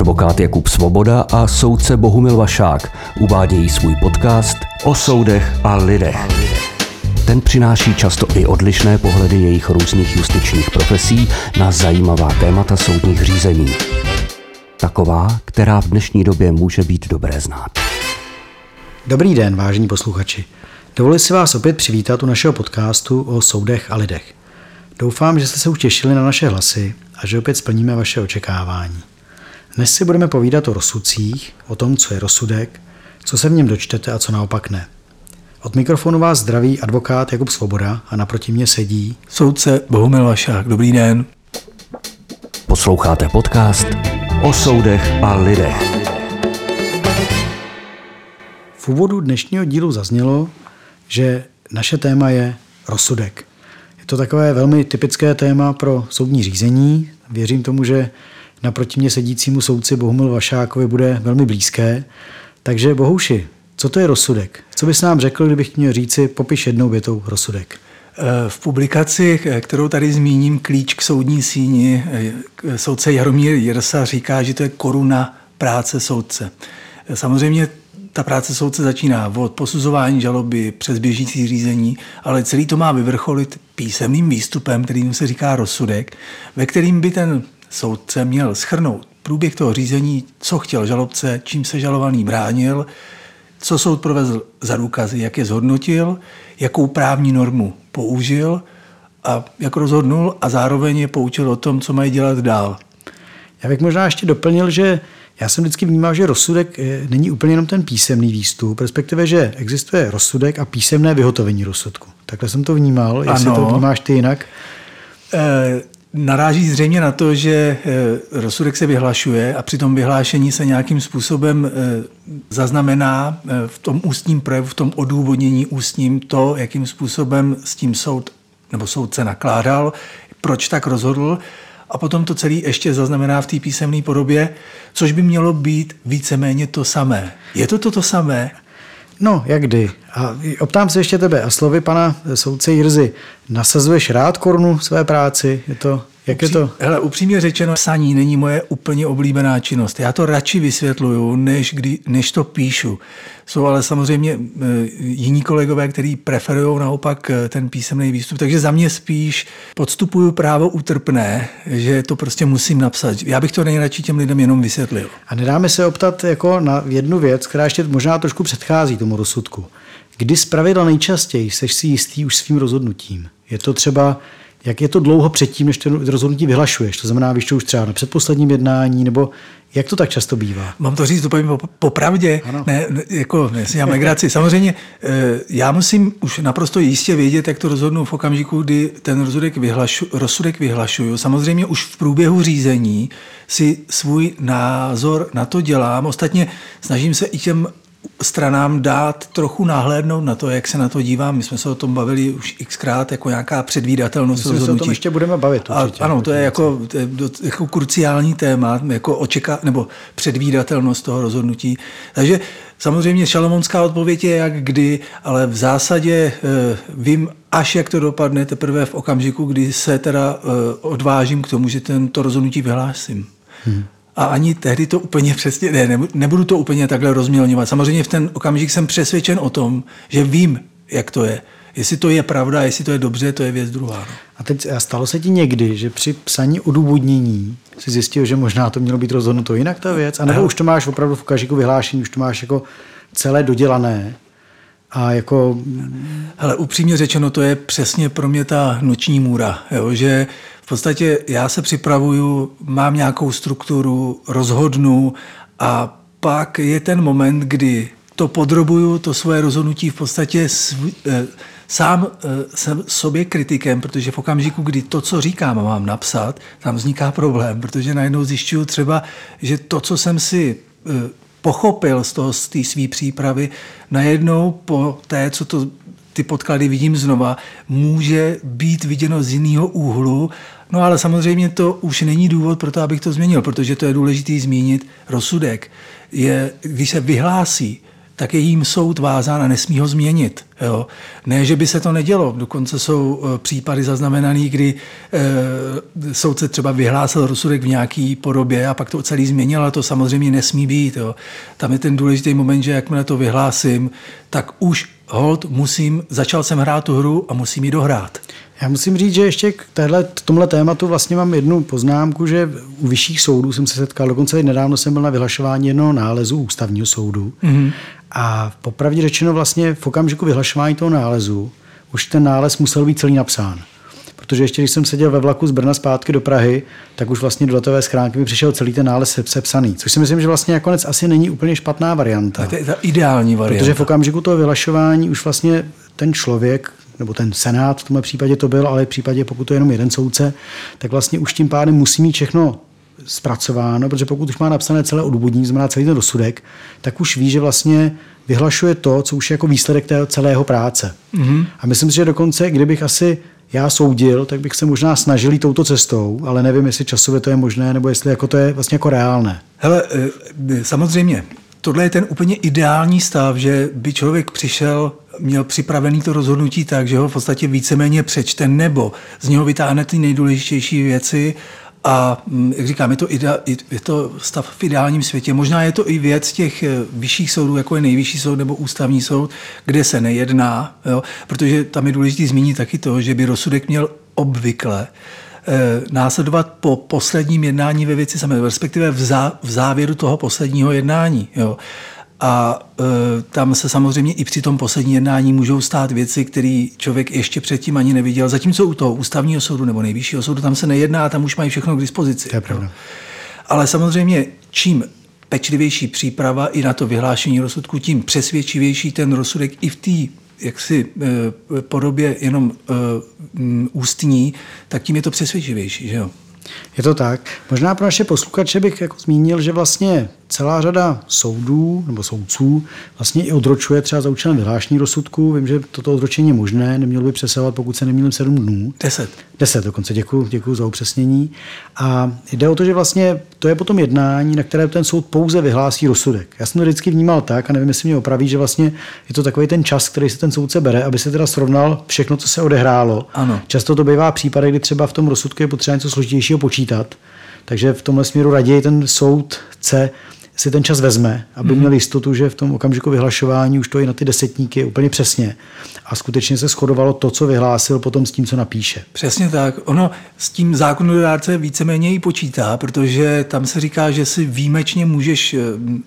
Advokát Jakub Svoboda a soudce Bohumil Vašák uvádějí svůj podcast o soudech a lidech. Ten přináší často i odlišné pohledy jejich různých justičních profesí na zajímavá témata soudních řízení. Taková, která v dnešní době může být dobré znát. Dobrý den, vážení posluchači. Dovoluji si vás opět přivítat u našeho podcastu o soudech a lidech. Doufám, že jste se už těšili na naše hlasy a že opět splníme vaše očekávání. Dnes si budeme povídat o rozsudcích, o tom, co je rozsudek, co se v něm dočtete a co naopak ne. Od mikrofonu vás zdraví advokát Jakub Svoboda a naproti mě sedí soudce Bohumil Vašák. Dobrý den. Posloucháte podcast o soudech a lidech. V úvodu dnešního dílu zaznělo, že naše téma je rozsudek. Je to takové velmi typické téma pro soudní řízení. Věřím tomu, že naproti mě sedícímu soudci Bohumil Vašákovi bude velmi blízké. Takže Bohouši, co to je rozsudek? Co bys nám řekl, kdybych měl říci, popiš jednou větou rozsudek? V publikaci, kterou tady zmíním, Klíč k soudní síni, soudce Jaromír Jirsa říká, že to je koruna práce soudce. Samozřejmě ta práce soudce začíná od posuzování žaloby přes běžící řízení, ale celý to má vyvrcholit písemným výstupem, kterým se říká rozsudek, ve kterým by ten soudce měl schrnout průběh toho řízení, co chtěl žalobce, čím se žalovaný bránil, co soud provezl za důkazy, jak je zhodnotil, jakou právní normu použil a jak rozhodnul a zároveň je poučil o tom, co mají dělat dál. Já bych možná ještě doplnil, že já jsem vždycky vnímal, že rozsudek eh, není úplně jenom ten písemný výstup, respektive, že existuje rozsudek a písemné vyhotovení rozsudku. Takhle jsem to vnímal, jestli ano. to vnímáš ty jinak. E, naráží zřejmě na to, že e, rozsudek se vyhlašuje a při tom vyhlášení se nějakým způsobem e, zaznamená v tom ústním projevu, v tom odůvodnění ústním to, jakým způsobem s tím soud nebo soudce nakládal, proč tak rozhodl a potom to celé ještě zaznamená v té písemné podobě, což by mělo být víceméně to samé. Je to to to samé? No, jak kdy. A optám se ještě tebe. A slovy pana soudce Jirzy, nasazuješ rád korunu své práci? Je to jak je to? Hele, upřímně řečeno, psaní není moje úplně oblíbená činnost. Já to radši vysvětluju, než, kdy, než to píšu. Jsou ale samozřejmě e, jiní kolegové, kteří preferují naopak e, ten písemný výstup. Takže za mě spíš podstupuju právo utrpné, že to prostě musím napsat. Já bych to nejradši těm lidem jenom vysvětlil. A nedáme se optat jako na jednu věc, která ještě možná trošku předchází tomu rozsudku. Kdy zpravidla nejčastěji seš si jistý už svým rozhodnutím? Je to třeba jak je to dlouho předtím, než ten rozhodnutí vyhlašuješ? To znamená, víš to už třeba na předposledním jednání, nebo jak to tak často bývá? Mám to říct úplně popravdě, po ne, ne, jako já legraci. Samozřejmě eh, já musím už naprosto jistě vědět, jak to rozhodnu v okamžiku, kdy ten rozsudek, vyhlašu, rozsudek vyhlašuju. Samozřejmě už v průběhu řízení si svůj názor na to dělám. Ostatně snažím se i těm stranám dát trochu nahlédnout na to, jak se na to dívám. My jsme se o tom bavili už xkrát, jako nějaká předvídatelnost Myslím, rozhodnutí. se o tom ještě budeme bavit. Určitě, A, ano, to je jako, to je jako kruciální téma, jako očeká, nebo předvídatelnost toho rozhodnutí. Takže samozřejmě šalomonská odpověď je jak kdy, ale v zásadě e, vím až jak to dopadne teprve v okamžiku, kdy se teda e, odvážím k tomu, že tento rozhodnutí vyhlásím. Hmm. A ani tehdy to úplně přesně, ne, nebudu to úplně takhle rozmělňovat. Samozřejmě v ten okamžik jsem přesvědčen o tom, že vím, jak to je. Jestli to je pravda, jestli to je dobře, to je věc druhá. No. A teď stalo se ti někdy, že při psaní odůvodnění si zjistil, že možná to mělo být rozhodnuto jinak ta věc? A nebo už to máš opravdu v okamžiku vyhlášení, už to máš jako celé dodělané? A jako... Hele, upřímně řečeno, to je přesně pro mě ta noční můra, jo? že podstatě já se připravuju, mám nějakou strukturu, rozhodnu a pak je ten moment, kdy to podrobuju, to svoje rozhodnutí v podstatě svý, eh, sám eh, jsem sobě kritikem, protože v okamžiku, kdy to, co říkám, mám napsat, tam vzniká problém, protože najednou zjišťuju třeba, že to, co jsem si eh, pochopil z toho, z té své přípravy, najednou po té, co to ty podklady vidím znova, může být viděno z jiného úhlu No ale samozřejmě to už není důvod pro to, abych to změnil, protože to je důležité zmínit. Rozsudek je, když se vyhlásí, tak je jím soud vázán a nesmí ho změnit. Jo. Ne, že by se to nedělo. Dokonce jsou eh, případy zaznamenané, kdy e, soudce třeba vyhlásil rozsudek v nějaké podobě a pak to celý změnil, ale to samozřejmě nesmí být. Jo. Tam je ten důležitý moment, že jakmile to vyhlásím, tak už hold musím, začal jsem hrát tu hru a musím ji dohrát. Já musím říct, že ještě k téhle, tomhle tématu vlastně mám jednu poznámku, že u vyšších soudů jsem se setkal, dokonce i nedávno jsem byl na vyhlašování jednoho nálezu ústavního soudu. Mm-hmm. A popravdě řečeno vlastně v okamžiku vyhlašování toho nálezu už ten nález musel být celý napsán. Protože ještě když jsem seděl ve vlaku z Brna zpátky do Prahy, tak už vlastně do datové schránky mi přišel celý ten nález sepsaný. Což si myslím, že vlastně nakonec asi není úplně špatná varianta. To je ta ideální varianta. Protože v okamžiku toho vyhlašování už vlastně ten člověk, nebo ten senát v tomhle případě to byl, ale v případě, pokud to je jenom jeden soudce, tak vlastně už tím pádem musí mít všechno zpracováno, protože pokud už má napsané celé odůvodnění, znamená celý ten rozsudek, tak už ví, že vlastně vyhlašuje to, co už je jako výsledek té celého práce. Mm-hmm. A myslím si, že dokonce, kdybych asi já soudil, tak bych se možná snažil jít touto cestou, ale nevím, jestli časově to je možné, nebo jestli jako to je vlastně jako reálné. Hele, eh, samozřejmě, tohle je ten úplně ideální stav, že by člověk přišel, měl připravený to rozhodnutí tak, že ho v podstatě víceméně přečte, nebo z něho vytáhne ty nejdůležitější věci a mm, jak říkám, je to, ide, je to stav v ideálním světě. Možná je to i věc těch eh, vyšších soudů, jako je nejvyšší soud nebo ústavní soud, kde se nejedná, jo? protože tam je důležité zmínit taky to, že by rozsudek měl obvykle eh, následovat po posledním jednání ve věci samé, respektive v, zá, v závěru toho posledního jednání. Jo. A e, tam se samozřejmě i při tom posledním jednání můžou stát věci, které člověk ještě předtím ani neviděl. Zatímco u toho ústavního soudu nebo nejvyššího soudu tam se nejedná, tam už mají všechno k dispozici. To je pravda. Ale samozřejmě, čím pečlivější příprava i na to vyhlášení rozsudku, tím přesvědčivější ten rozsudek i v té jaksi e, podobě jenom e, ústní, tak tím je to přesvědčivější. Že jo? Je to tak. Možná pro naše posluchače bych jako zmínil, že vlastně celá řada soudů nebo soudců vlastně i odročuje třeba za účelem vyhlášení rozsudku. Vím, že toto odročení je možné, nemělo by přesahovat, pokud se nemýlím, 7 dnů. 10. 10 dokonce, děkuji, děkuji za upřesnění. A jde o to, že vlastně to je potom jednání, na které ten soud pouze vyhlásí rozsudek. Já jsem to vždycky vnímal tak, a nevím, jestli mě opraví, že vlastně je to takový ten čas, který se ten soudce bere, aby se teda srovnal všechno, co se odehrálo. Ano. Často to bývá případy, kdy třeba v tom rozsudku je potřeba něco složitějšího počítat. Takže v tomhle směru raději ten soudce si ten čas vezme, aby mm-hmm. měl jistotu, že v tom okamžiku vyhlašování už to je na ty desetníky úplně přesně. A skutečně se shodovalo to, co vyhlásil, potom s tím, co napíše. Přesně tak. Ono s tím zákonodárce víceméně i počítá, protože tam se říká, že si výjimečně můžeš eh,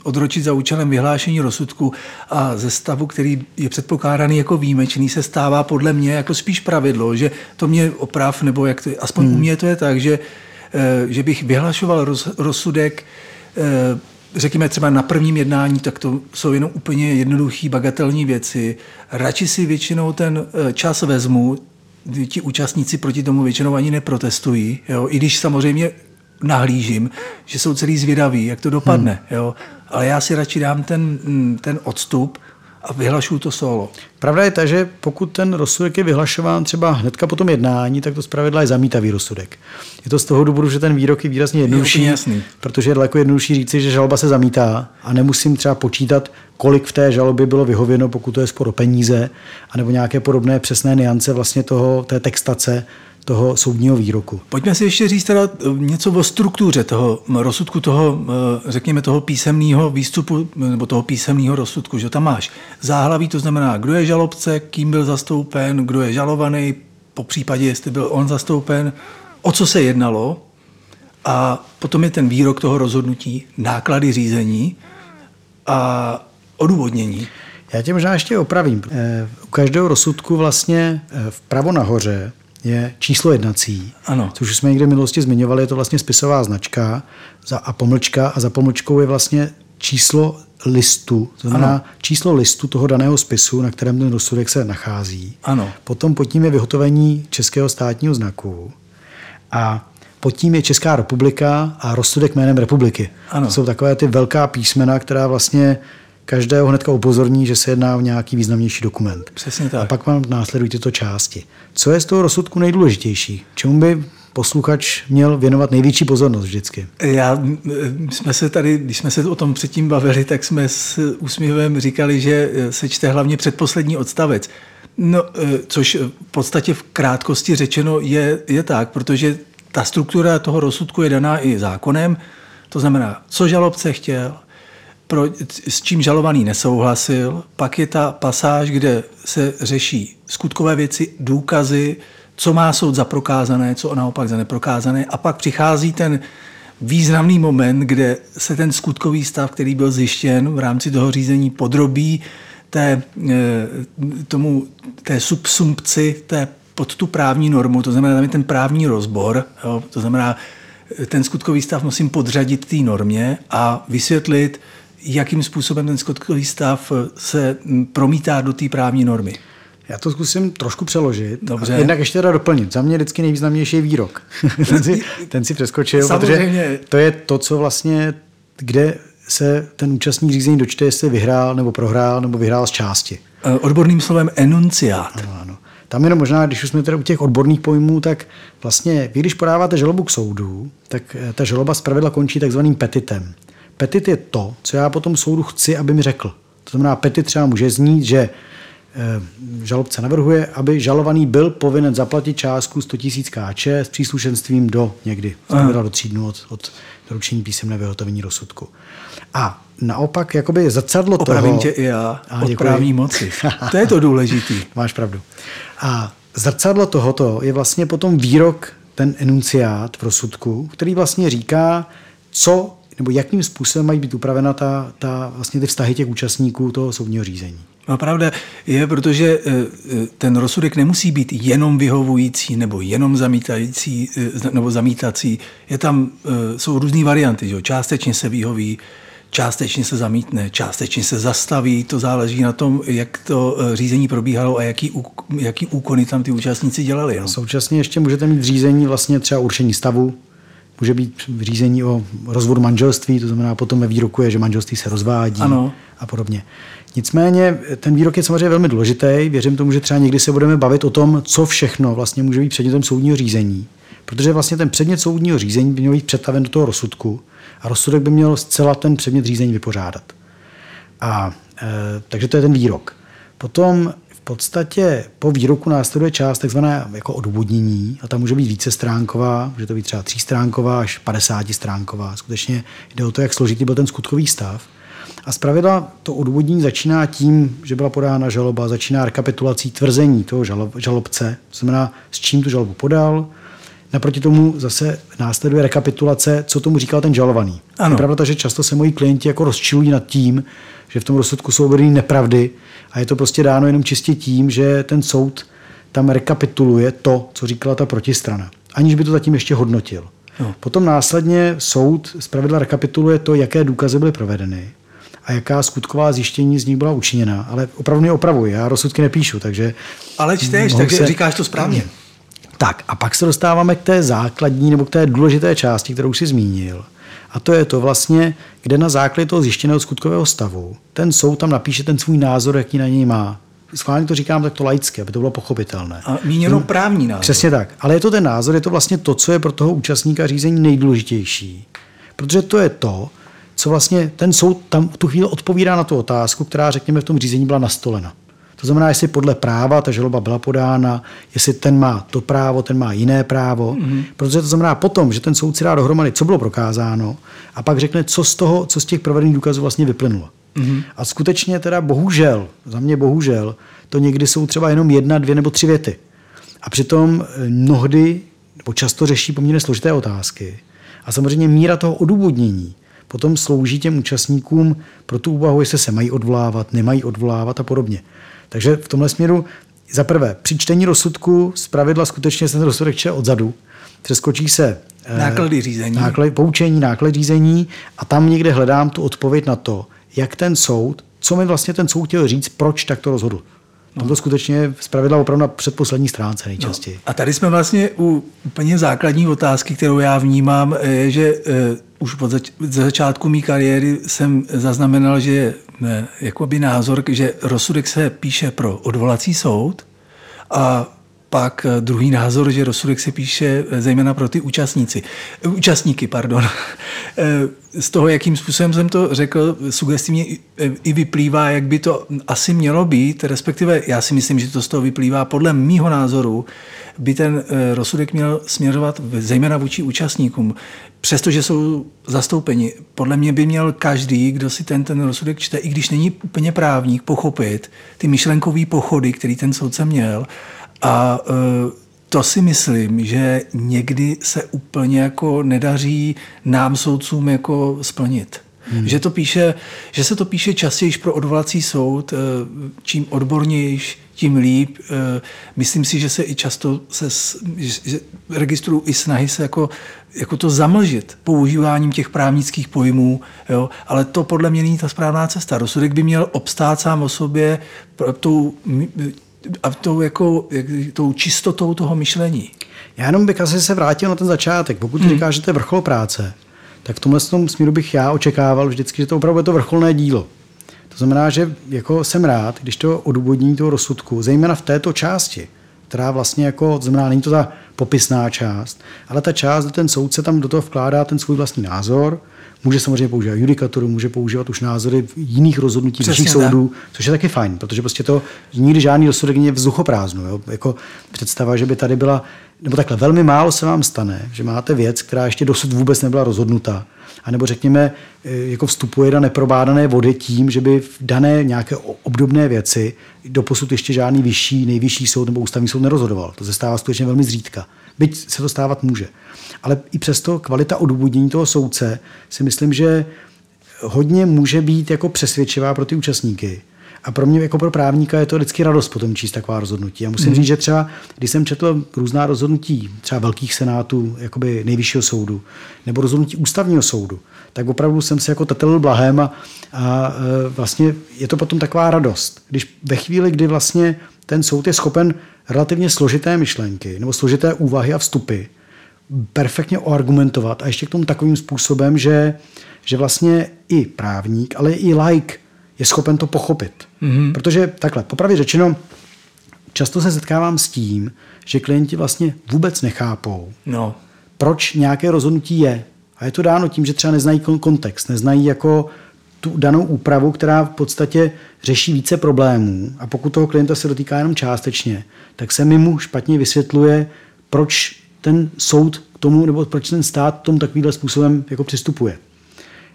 odročit za účelem vyhlášení rozsudku a ze stavu, který je předpokládaný jako výjimečný, se stává podle mě jako spíš pravidlo, že to mě oprav, nebo jak to, aspoň hmm. u mě to je tak, že, eh, že bych vyhlašoval roz, rozsudek eh, řekněme třeba na prvním jednání, tak to jsou jenom úplně jednoduché bagatelní věci. Radši si většinou ten eh, čas vezmu, ti účastníci proti tomu většinou ani neprotestují, jo? i když samozřejmě nahlížím, že jsou celý zvědaví, jak to dopadne. Hmm. Jo? Ale já si radši dám ten, mm, ten odstup a vyhlašuju to solo. Pravda je ta, že pokud ten rozsudek je vyhlašován třeba hnedka po tom jednání, tak to zpravidla je zamítavý rozsudek. Je to z toho důvodu, že ten výrok je výrazně jednodušší, je jasný. protože je daleko jednodušší říci, že žalba se zamítá a nemusím třeba počítat, kolik v té žalobě bylo vyhověno, pokud to je spor o peníze, anebo nějaké podobné přesné niance vlastně toho, té textace, toho soudního výroku. Pojďme si ještě říct teda eh, něco o struktuře toho rozsudku, toho, eh, řekněme, toho písemného výstupu nebo toho písemného rozsudku, že tam máš záhlaví, to znamená, kdo je žalobce, kým byl zastoupen, kdo je žalovaný, po případě, jestli byl on zastoupen, o co se jednalo a potom je ten výrok toho rozhodnutí, náklady řízení a odůvodnění. Já tě možná ještě opravím. Eh, u každého rozsudku vlastně vpravo nahoře je číslo jednací, ano. což už jsme někde v minulosti zmiňovali, je to vlastně spisová značka za, a pomlčka a za pomlčkou je vlastně číslo listu, to znamená ano. číslo listu toho daného spisu, na kterém ten rozsudek se nachází. Ano. Potom pod tím je vyhotovení českého státního znaku a pod tím je Česká republika a rozsudek jménem republiky. Ano. To jsou takové ty velká písmena, která vlastně každého hnedka upozorní, že se jedná o nějaký významnější dokument. Přesně tak. A pak vám následují tyto části. Co je z toho rozsudku nejdůležitější? Čemu by posluchač měl věnovat největší pozornost vždycky. Já, jsme se tady, když jsme se o tom předtím bavili, tak jsme s úsměvem říkali, že se čte hlavně předposlední odstavec. No, což v podstatě v krátkosti řečeno je, je tak, protože ta struktura toho rozsudku je daná i zákonem, to znamená, co žalobce chtěl, pro, s čím žalovaný nesouhlasil, pak je ta pasáž, kde se řeší skutkové věci, důkazy, co má soud za prokázané, co naopak za neprokázané. A pak přichází ten významný moment, kde se ten skutkový stav, který byl zjištěn v rámci toho řízení, podrobí té, eh, tomu, té subsumpci, té pod tu právní normu, to znamená tam je ten právní rozbor, jo, to znamená ten skutkový stav musím podřadit té normě a vysvětlit, jakým způsobem ten skutkový stav se promítá do té právní normy. Já to zkusím trošku přeložit. Dobře. Jednak ještě teda doplnit. Za mě vždycky nejvýznamnější je výrok. ten, si, ten si přeskočil, Samozřejmě. protože to je to, co vlastně, kde se ten účastník řízení dočte, jestli vyhrál nebo prohrál, nebo vyhrál z části. Eh, odborným slovem enunciát. Ano, ano. Tam jenom možná, když už jsme teda u těch odborných pojmů, tak vlastně vy, když podáváte žalobu k soudu, tak eh, ta žaloba zpravidla končí takzvaným petitem. Petit je to, co já potom soudu chci, aby mi řekl. To znamená, petit třeba může znít, že eh, žalobce navrhuje, aby žalovaný byl povinen zaplatit částku 100 000 kč s příslušenstvím do někdy, do tří dnů od, od doručení písemné vyhotovení rozsudku. A naopak jakoby zrcadlo Opravím toho... tě i já a od právní moci. To je to důležitý. Máš pravdu. A zrcadlo tohoto je vlastně potom výrok, ten enunciát v rozsudku, který vlastně říká, co nebo jakým způsobem mají být upravena ta, ta, vlastně ty vztahy těch účastníků toho soudního řízení. No pravda je, protože eh, eh, ten rozsudek nemusí být jenom vyhovující nebo jenom zamítající eh, nebo zamítací. Je tam, jsou různé varianty. Že? Částečně se vyhoví, částečně se zamítne, částečně se zastaví. To záleží na tom, jak to řízení probíhalo a jaký, jaký úkony tam ty účastníci dělali. No? Současně ještě můžete mít řízení vlastně třeba určení stavu, může být řízení o rozvodu manželství, to znamená potom ve výroku je, že manželství se rozvádí ano. a podobně. Nicméně ten výrok je samozřejmě velmi důležitý. Věřím tomu, že třeba někdy se budeme bavit o tom, co všechno vlastně může být předmětem soudního řízení. Protože vlastně ten předmět soudního řízení by měl být přetaven do toho rozsudku a rozsudek by měl zcela ten předmět řízení vypořádat. A e, takže to je ten výrok. Potom podstatě po výroku následuje část takzvaná jako odůvodnění a ta může být více stránková, může to být třeba třístránková až 50 stránková. Skutečně jde o to, jak složitý byl ten skutkový stav. A zpravidla to odůvodnění začíná tím, že byla podána žaloba, začíná rekapitulací tvrzení toho žalob, žalobce, to znamená, s čím tu žalobu podal. Naproti tomu zase následuje rekapitulace, co tomu říkal ten žalovaný. Ano. Je pravda, že často se moji klienti jako rozčilují nad tím, že v tom rozsudku jsou uvedeny nepravdy a je to prostě dáno jenom čistě tím, že ten soud tam rekapituluje to, co říkala ta protistrana, aniž by to zatím ještě hodnotil. No. Potom následně soud zpravidla rekapituluje to, jaké důkazy byly provedeny a jaká skutková zjištění z nich byla učiněna. Ale opravdu mě opravuji, já rozsudky nepíšu, takže... Ale čteš, takže se... říkáš to správně. Tak a pak se dostáváme k té základní nebo k té důležité části, kterou si zmínil. A to je to vlastně, kde na základě toho zjištěného skutkového stavu ten soud tam napíše ten svůj názor, jaký na něj má. Schválně to říkám takto laicky, aby to bylo pochopitelné. A míněno právní názor. Přesně tak. Ale je to ten názor, je to vlastně to, co je pro toho účastníka řízení nejdůležitější. Protože to je to, co vlastně ten soud tam v tu chvíli odpovídá na tu otázku, která, řekněme, v tom řízení byla nastolena. To znamená, jestli podle práva ta žaloba byla podána, jestli ten má to právo, ten má jiné právo. Mm-hmm. Protože to znamená potom, že ten soud si dá dohromady, co bylo prokázáno, a pak řekne, co z toho, co z těch provedených důkazů vlastně vyplynulo. Mm-hmm. A skutečně teda bohužel, za mě bohužel, to někdy jsou třeba jenom jedna, dvě nebo tři věty. A přitom eh, mnohdy, nebo často řeší poměrně složité otázky. A samozřejmě míra toho odůvodnění potom slouží těm účastníkům pro tu úvahu, jestli se mají odvolávat, nemají odvolávat a podobně. Takže v tomhle směru za prvé, při čtení rozsudku z pravidla skutečně se ten rozsudek čte odzadu, přeskočí se eh, náklady řízení. Náklady, poučení, náklady řízení a tam někde hledám tu odpověď na to, jak ten soud, co mi vlastně ten soud chtěl říct, proč takto rozhodl. No. to skutečně z pravidla opravdu na předposlední stránce nejčastěji. No. A tady jsme vlastně u úplně základní otázky, kterou já vnímám, je, že uh, už od zač- začátku mé kariéry jsem zaznamenal, že ne, jakoby názor, že rozsudek se píše pro odvolací soud a pak druhý názor, že rozsudek se píše zejména pro ty účastníci, účastníky. Pardon. Z toho, jakým způsobem jsem to řekl, sugestivně i vyplývá, jak by to asi mělo být, respektive já si myslím, že to z toho vyplývá podle mýho názoru, by ten rozsudek měl směřovat zejména vůči účastníkům. Přestože jsou zastoupeni, podle mě by měl každý, kdo si ten, ten rozsudek čte, i když není úplně právník, pochopit ty myšlenkové pochody, který ten soudce měl. A e, to si myslím, že někdy se úplně jako nedaří nám soudcům jako splnit. Hmm. Že, to píše, že se to píše častěji pro odvolací soud, e, čím odbornější, tím líp. E, myslím si, že se i často se že registrují i snahy se jako jako to zamlžit používáním těch právnických pojmů, jo? ale to podle mě není ta správná cesta. Rozsudek by měl obstát sám o sobě tou, a tou, jako, tou čistotou toho myšlení. Já jenom bych asi se vrátil na ten začátek. Pokud hmm. říkáš, že to je vrchol práce, tak v tomhle tom směru bych já očekával vždycky, že to opravdu je to vrcholné dílo. To znamená, že jako jsem rád, když to odůvodnění toho rozsudku, zejména v této části, která vlastně jako, to znamená, není to ta popisná část, ale ta část, kde ten soudce tam do toho vkládá ten svůj vlastní názor, může samozřejmě používat judikaturu, může používat už názory jiných rozhodnutí vyšších soudů, což je taky fajn, protože prostě to nikdy žádný rozsudek není vzduchoprázdno. Jo? Jako představa, že by tady byla, nebo takhle, velmi málo se vám stane, že máte věc, která ještě dosud vůbec nebyla rozhodnuta, a nebo řekněme, e, jako vstupuje do neprobádané vody tím, že by v dané nějaké obdobné věci doposud ještě žádný vyšší, nejvyšší soud nebo ústavní soud nerozhodoval. To se stává skutečně velmi zřídka. Byť se to stávat může. Ale i přesto kvalita odůvodnění toho soudce si myslím, že hodně může být jako přesvědčivá pro ty účastníky. A pro mě jako pro právníka je to vždycky radost potom číst taková rozhodnutí. Já musím mm. říct, že třeba, když jsem četl různá rozhodnutí třeba velkých senátů, jakoby nejvyššího soudu, nebo rozhodnutí ústavního soudu, tak opravdu jsem si jako tetelil blahem a, a e, vlastně je to potom taková radost. Když ve chvíli, kdy vlastně ten soud je schopen relativně složité myšlenky nebo složité úvahy a vstupy perfektně oargumentovat a ještě k tomu takovým způsobem, že, že vlastně i právník, ale i like je schopen to pochopit. Mm-hmm. Protože takhle, popravě řečeno, často se setkávám s tím, že klienti vlastně vůbec nechápou, no. proč nějaké rozhodnutí je. A je to dáno tím, že třeba neznají kontext, neznají jako tu danou úpravu, která v podstatě řeší více problémů a pokud toho klienta se dotýká jenom částečně, tak se mi mu špatně vysvětluje, proč ten soud k tomu, nebo proč ten stát k tomu takovýmhle způsobem jako přistupuje.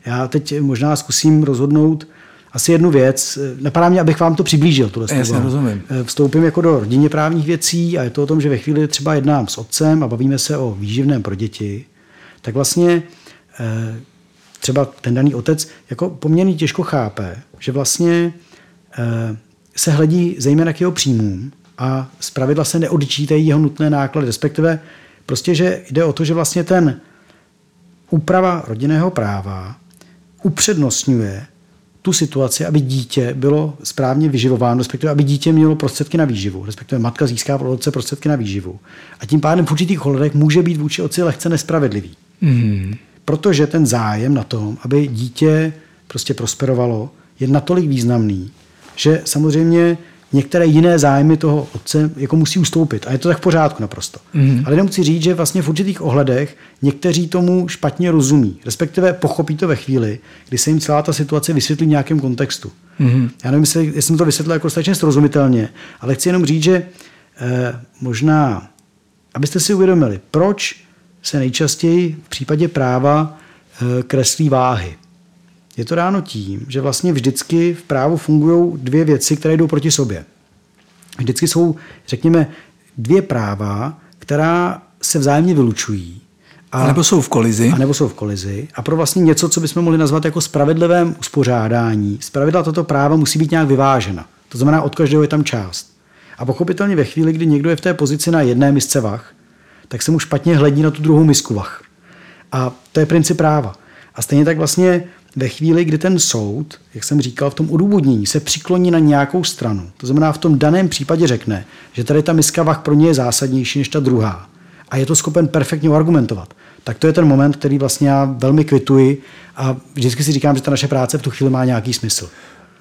Já teď možná zkusím rozhodnout asi jednu věc. Napadá mě, abych vám to přiblížil. Tuhle Jasně, rozumím. Vstoupím jako do rodinně právních věcí a je to o tom, že ve chvíli třeba jednám s otcem a bavíme se o výživném pro děti, tak vlastně eh, třeba ten daný otec jako poměrně těžko chápe, že vlastně eh, se hledí zejména k jeho příjmům a zpravidla se neodčítají jeho nutné náklady, respektive prostě, že jde o to, že vlastně ten úprava rodinného práva upřednostňuje tu situaci, aby dítě bylo správně vyživováno, respektive aby dítě mělo prostředky na výživu, respektive matka získá od otce prostředky na výživu. A tím pádem v určitých ohledech může být vůči otci lehce nespravedlivý. Mm. Protože ten zájem na tom, aby dítě prostě prosperovalo, je natolik významný, že samozřejmě některé jiné zájmy toho otce jako musí ustoupit. A je to tak v pořádku naprosto. Mm. Ale jenom chci říct, že vlastně v určitých ohledech někteří tomu špatně rozumí, respektive pochopí to ve chvíli, kdy se jim celá ta situace vysvětlí v nějakém kontextu. Mm. Já nevím, jestli, jestli jsem to vysvětlil jako dostatečně srozumitelně, ale chci jenom říct, že eh, možná, abyste si uvědomili, proč se nejčastěji v případě práva eh, kreslí váhy. Je to dáno tím, že vlastně vždycky v právu fungují dvě věci, které jdou proti sobě. Vždycky jsou, řekněme, dvě práva, která se vzájemně vylučují. A, a nebo jsou v kolizi. A nebo jsou v kolizi. A pro vlastně něco, co bychom mohli nazvat jako spravedlivém uspořádání, spravedla toto práva musí být nějak vyvážena. To znamená, od každého je tam část. A pochopitelně ve chvíli, kdy někdo je v té pozici na jedné misce vach, tak se mu špatně hledí na tu druhou misku vach. A to je princip práva. A stejně tak vlastně ve chvíli, kdy ten soud, jak jsem říkal, v tom odůvodnění se přikloní na nějakou stranu, to znamená v tom daném případě řekne, že tady ta miska vach pro ně je zásadnější než ta druhá a je to schopen perfektně argumentovat, tak to je ten moment, který vlastně já velmi kvituji a vždycky si říkám, že ta naše práce v tu chvíli má nějaký smysl.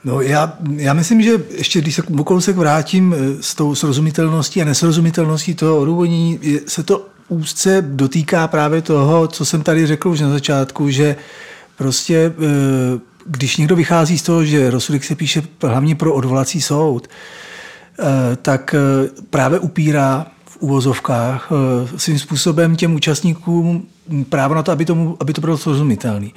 No já, já myslím, že ještě když se kousek vrátím eh, s tou srozumitelností a nesrozumitelností toho odůvodnění, se to úzce dotýká právě toho, co jsem tady řekl už na začátku, že prostě eh, když někdo vychází z toho, že rozsudek se píše hlavně pro odvolací soud, eh, tak právě upírá v uvozovkách svým způsobem těm účastníkům právo na to, aby, tomu, aby to bylo srozumitelné.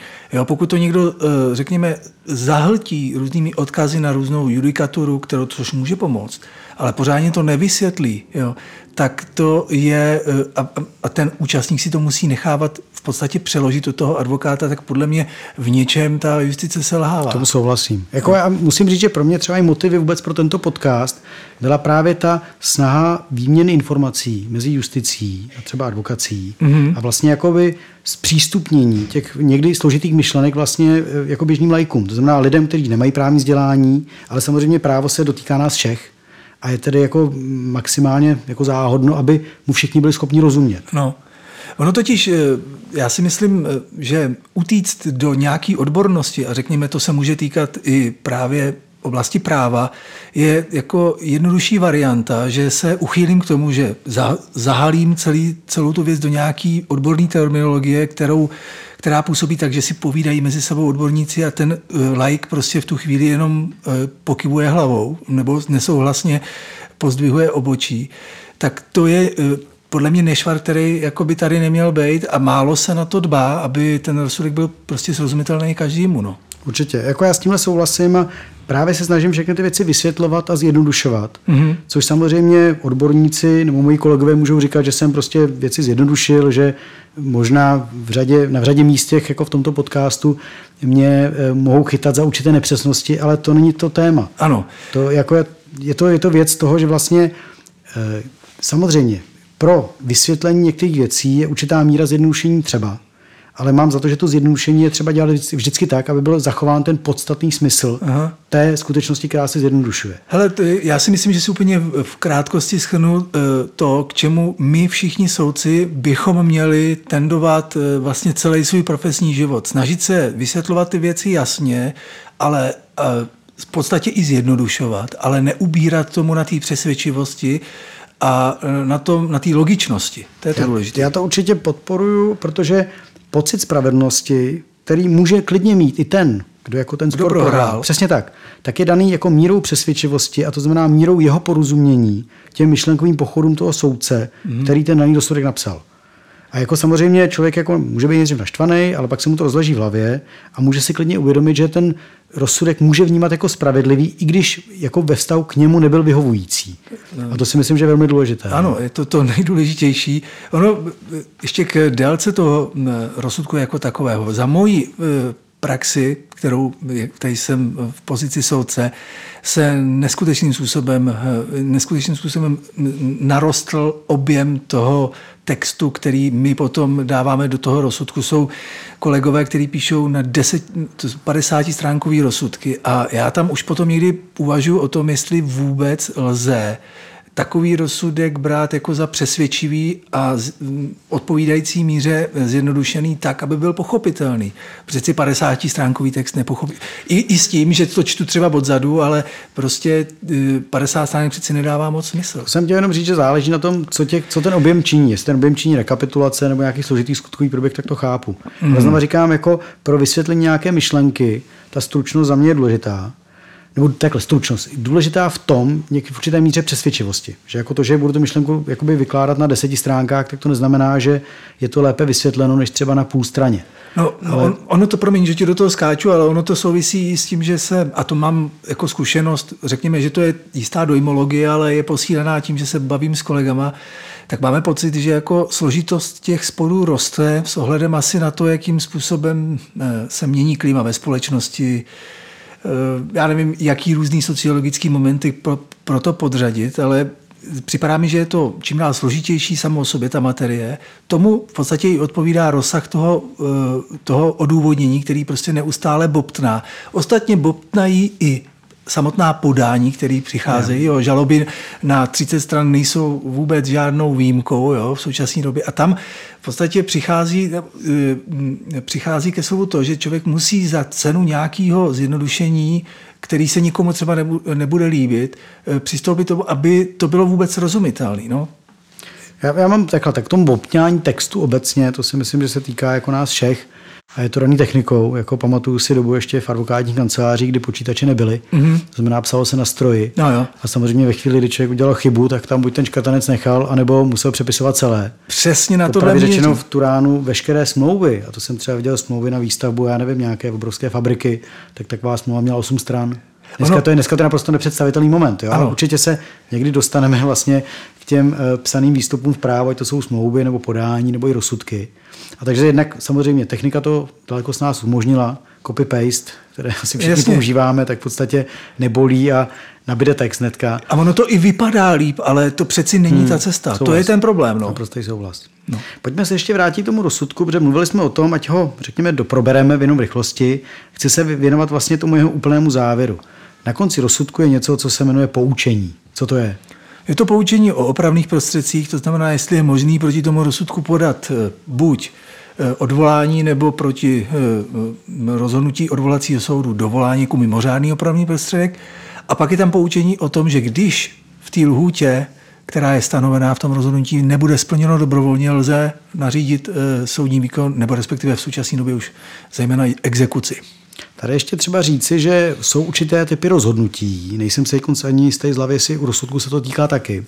Pokud to někdo, řekněme, zahltí různými odkazy na různou judikaturu, kterou, což může pomoct, ale pořádně to nevysvětlí, jo, tak to je, eh, a, a ten účastník si to musí nechávat v podstatě přeložit do toho advokáta, tak podle mě v něčem ta justice se lhává. Tomu souhlasím. Jako já musím říct, že pro mě třeba i motivy vůbec pro tento podcast byla právě ta snaha výměny informací mezi justicí a třeba advokací mm-hmm. a vlastně jakoby zpřístupnění těch někdy složitých myšlenek vlastně eh, jako běžným lajkům. To znamená lidem, kteří nemají právní vzdělání, ale samozřejmě právo se dotýká nás všech a je tedy jako maximálně jako záhodno, aby mu všichni byli schopni rozumět. No. Ono totiž, eh, já si myslím, eh, že utíct do nějaké odbornosti, a řekněme, to se může týkat i právě oblasti práva, je jako jednodušší varianta, že se uchýlím k tomu, že zahalím celý, celou tu věc do nějaké odborné terminologie, kterou, která působí tak, že si povídají mezi sebou odborníci a ten uh, like prostě v tu chvíli jenom uh, pokybuje hlavou nebo nesouhlasně pozdvihuje obočí. Tak to je uh, podle mě nešvar, který jako by tady neměl být a málo se na to dbá, aby ten rozsudek byl prostě srozumitelný každému. No. Určitě. Jako já s tímhle souhlasím a právě se snažím všechny ty věci vysvětlovat a zjednodušovat. Mm-hmm. Což samozřejmě odborníci nebo moji kolegové můžou říkat, že jsem prostě věci zjednodušil, že možná v řadě, na v řadě místech, jako v tomto podcastu, mě eh, mohou chytat za určité nepřesnosti, ale to není to téma. Ano. To jako je, je, to, je to věc toho, že vlastně eh, samozřejmě pro vysvětlení některých věcí je určitá míra zjednodušení třeba ale mám za to, že to zjednodušení je třeba dělat vždycky tak, aby byl zachován ten podstatný smysl Aha. té skutečnosti, která se zjednodušuje. Hele, to je, já si myslím, že si úplně v krátkosti schrnu eh, to, k čemu my všichni soudci bychom měli tendovat eh, vlastně celý svůj profesní život. Snažit se vysvětlovat ty věci jasně, ale eh, v podstatě i zjednodušovat, ale neubírat tomu na té přesvědčivosti, a na té na logičnosti. To je to já, důležité. Já to určitě podporuju, protože pocit spravedlnosti, který může klidně mít i ten, kdo jako ten spor prohrál. prohrál. Přesně tak. Tak je daný jako mírou přesvědčivosti a to znamená mírou jeho porozumění těm myšlenkovým pochodům toho soudce, mm. který ten daný dosudek napsal. A jako samozřejmě člověk jako může být nejdřív naštvaný, ale pak se mu to rozleží v hlavě a může si klidně uvědomit, že ten rozsudek může vnímat jako spravedlivý, i když jako ve vztahu k němu nebyl vyhovující. A to si myslím, že je velmi důležité. Ano, je to to nejdůležitější. Ono ještě k délce toho rozsudku jako takového. Za moji e, praxi, kterou tady jsem v pozici soudce, se neskutečným způsobem, e, neskutečným způsobem narostl objem toho textu, který my potom dáváme do toho rozsudku, jsou kolegové, kteří píšou na 10, 50 stránkový rozsudky a já tam už potom někdy uvažuji o tom, jestli vůbec lze takový rozsudek brát jako za přesvědčivý a odpovídající míře zjednodušený tak, aby byl pochopitelný. Přeci 50 stránkový text nepochopí. I, I s tím, že to čtu třeba odzadu, ale prostě 50 e, stránek přeci nedává moc smysl. Jsem chtěl jenom říct, že záleží na tom, co, tě, co ten objem činí. Jestli ten objem činí rekapitulace nebo nějaký složitý skutkový průběh, tak to chápu. Mm. Ale znovu říkám, jako pro vysvětlení nějaké myšlenky, ta stručnost za mě je důležitá nebo takhle stručnost, důležitá v tom, v určité míře přesvědčivosti. Že jako to, že budu tu myšlenku jakoby vykládat na deseti stránkách, tak to neznamená, že je to lépe vysvětleno, než třeba na půl straně. No, no ale... on, ono to, promiň, že ti do toho skáču, ale ono to souvisí s tím, že se, a to mám jako zkušenost, řekněme, že to je jistá dojmologie, ale je posílená tím, že se bavím s kolegama, tak máme pocit, že jako složitost těch sporů roste s ohledem asi na to, jakým způsobem eh, se mění klima ve společnosti, já nevím, jaký různý sociologický momenty pro, pro to podřadit, ale připadá mi, že je to čím dál složitější samo o sobě ta materie. Tomu v podstatě i odpovídá rozsah toho, eh, toho odůvodnění, který prostě neustále bobtná. Ostatně bobtnají i samotná podání, které přicházejí. Jo, žaloby na 30 stran nejsou vůbec žádnou výjimkou jo, v současné době. A tam v podstatě přichází, eh, přichází ke slovu to, že člověk musí za cenu nějakého zjednodušení který se nikomu třeba nebude líbit, eh, přistoupit tomu, aby to bylo vůbec rozumitelné. No? Já, já mám takhle, tak tom obňání textu obecně, to si myslím, že se týká jako nás všech, a je to daný technikou, jako pamatuju si dobu ještě v advokátních kancelářích, kdy počítače nebyly. Mm-hmm. To znamená, psalo se na stroji. No jo. A samozřejmě ve chvíli, kdy člověk udělal chybu, tak tam buď ten škatanec nechal, anebo musel přepisovat celé. Přesně na to řečeno v Turánu veškeré smlouvy, a to jsem třeba viděl smlouvy na výstavbu, já nevím, nějaké obrovské fabriky, tak taková smlouva měla 8 stran. Dneska, ono, to je, dneska to je naprosto nepředstavitelný moment. Jo? Ano. Určitě se někdy dostaneme vlastně k těm uh, psaným výstupům v právu, ať to jsou smlouvy nebo podání nebo i rozsudky. A takže jednak samozřejmě technika to daleko s nás umožnila, copy-paste, které asi všichni Jasně. používáme, tak v podstatě nebolí a nabide text netka. A ono to i vypadá líp, ale to přeci není hmm, ta cesta. Souhlas. To je ten problém. No. Naprostý souhlas. No. Pojďme se ještě vrátit k tomu rozsudku, protože mluvili jsme o tom, ať ho, řekněme, doprobereme v jenom rychlosti. Chci se věnovat vlastně tomu jeho úplnému závěru. Na konci rozsudku je něco, co se jmenuje poučení. Co to je? Je to poučení o opravných prostředcích, to znamená, jestli je možný proti tomu rozsudku podat eh, buď eh, odvolání nebo proti eh, rozhodnutí odvolacího soudu dovolání jako mimořádný opravný prostředek. A pak je tam poučení o tom, že když v té lhůtě, která je stanovená v tom rozhodnutí, nebude splněno dobrovolně, lze nařídit soudní výkon, nebo respektive v současné době už zejména exekuci. Tady ještě třeba říci, že jsou určité typy rozhodnutí, nejsem si ani jistý z hlavy, jestli u rozsudku se to týká taky,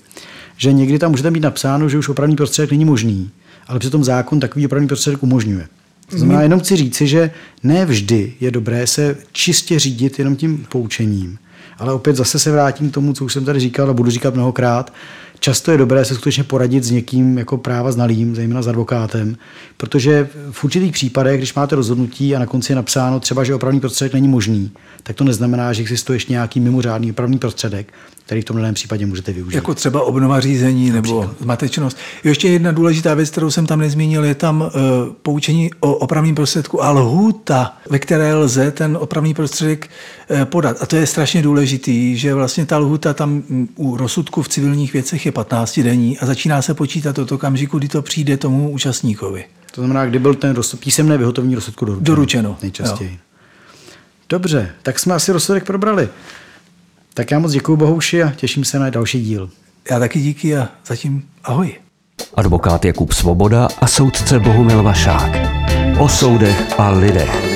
že někdy tam můžete mít napsáno, že už opravný prostředek není možný, ale přitom zákon takový opravný prostředek umožňuje. To znamená, mhm. jenom chci říci, že ne vždy je dobré se čistě řídit jenom tím poučením. Ale opět zase se vrátím k tomu, co už jsem tady říkal a budu říkat mnohokrát, často je dobré se skutečně poradit s někým jako práva znalým, zejména s advokátem, protože v určitých případech, když máte rozhodnutí a na konci je napsáno třeba, že opravný prostředek není možný, tak to neznamená, že existuje ještě nějaký mimořádný opravný prostředek, který v tom daném případě můžete využít. Jako třeba obnova řízení nebo zmatečnost. Ještě jedna důležitá věc, kterou jsem tam nezmínil, je tam uh, poučení o opravném prostředku a lhůta, ve které lze ten opravný prostředek uh, podat. A to je strašně důležitý, že vlastně ta lhůta tam u rozsudku v civilních věcech je 15 denní a začíná se počítat od okamžiku, kdy to přijde tomu účastníkovi. To znamená, kdy byl ten rozsud, písemné vyhotovení rozsudku doručeno. Doručeno. Nejčastěji. Jo. Dobře, tak jsme asi rozsudek probrali. Tak já moc děkuji Bohouši a těším se na další díl. Já taky díky a zatím ahoj. Advokát Jakub Svoboda a soudce Bohumil Vašák. O soudech a lidech.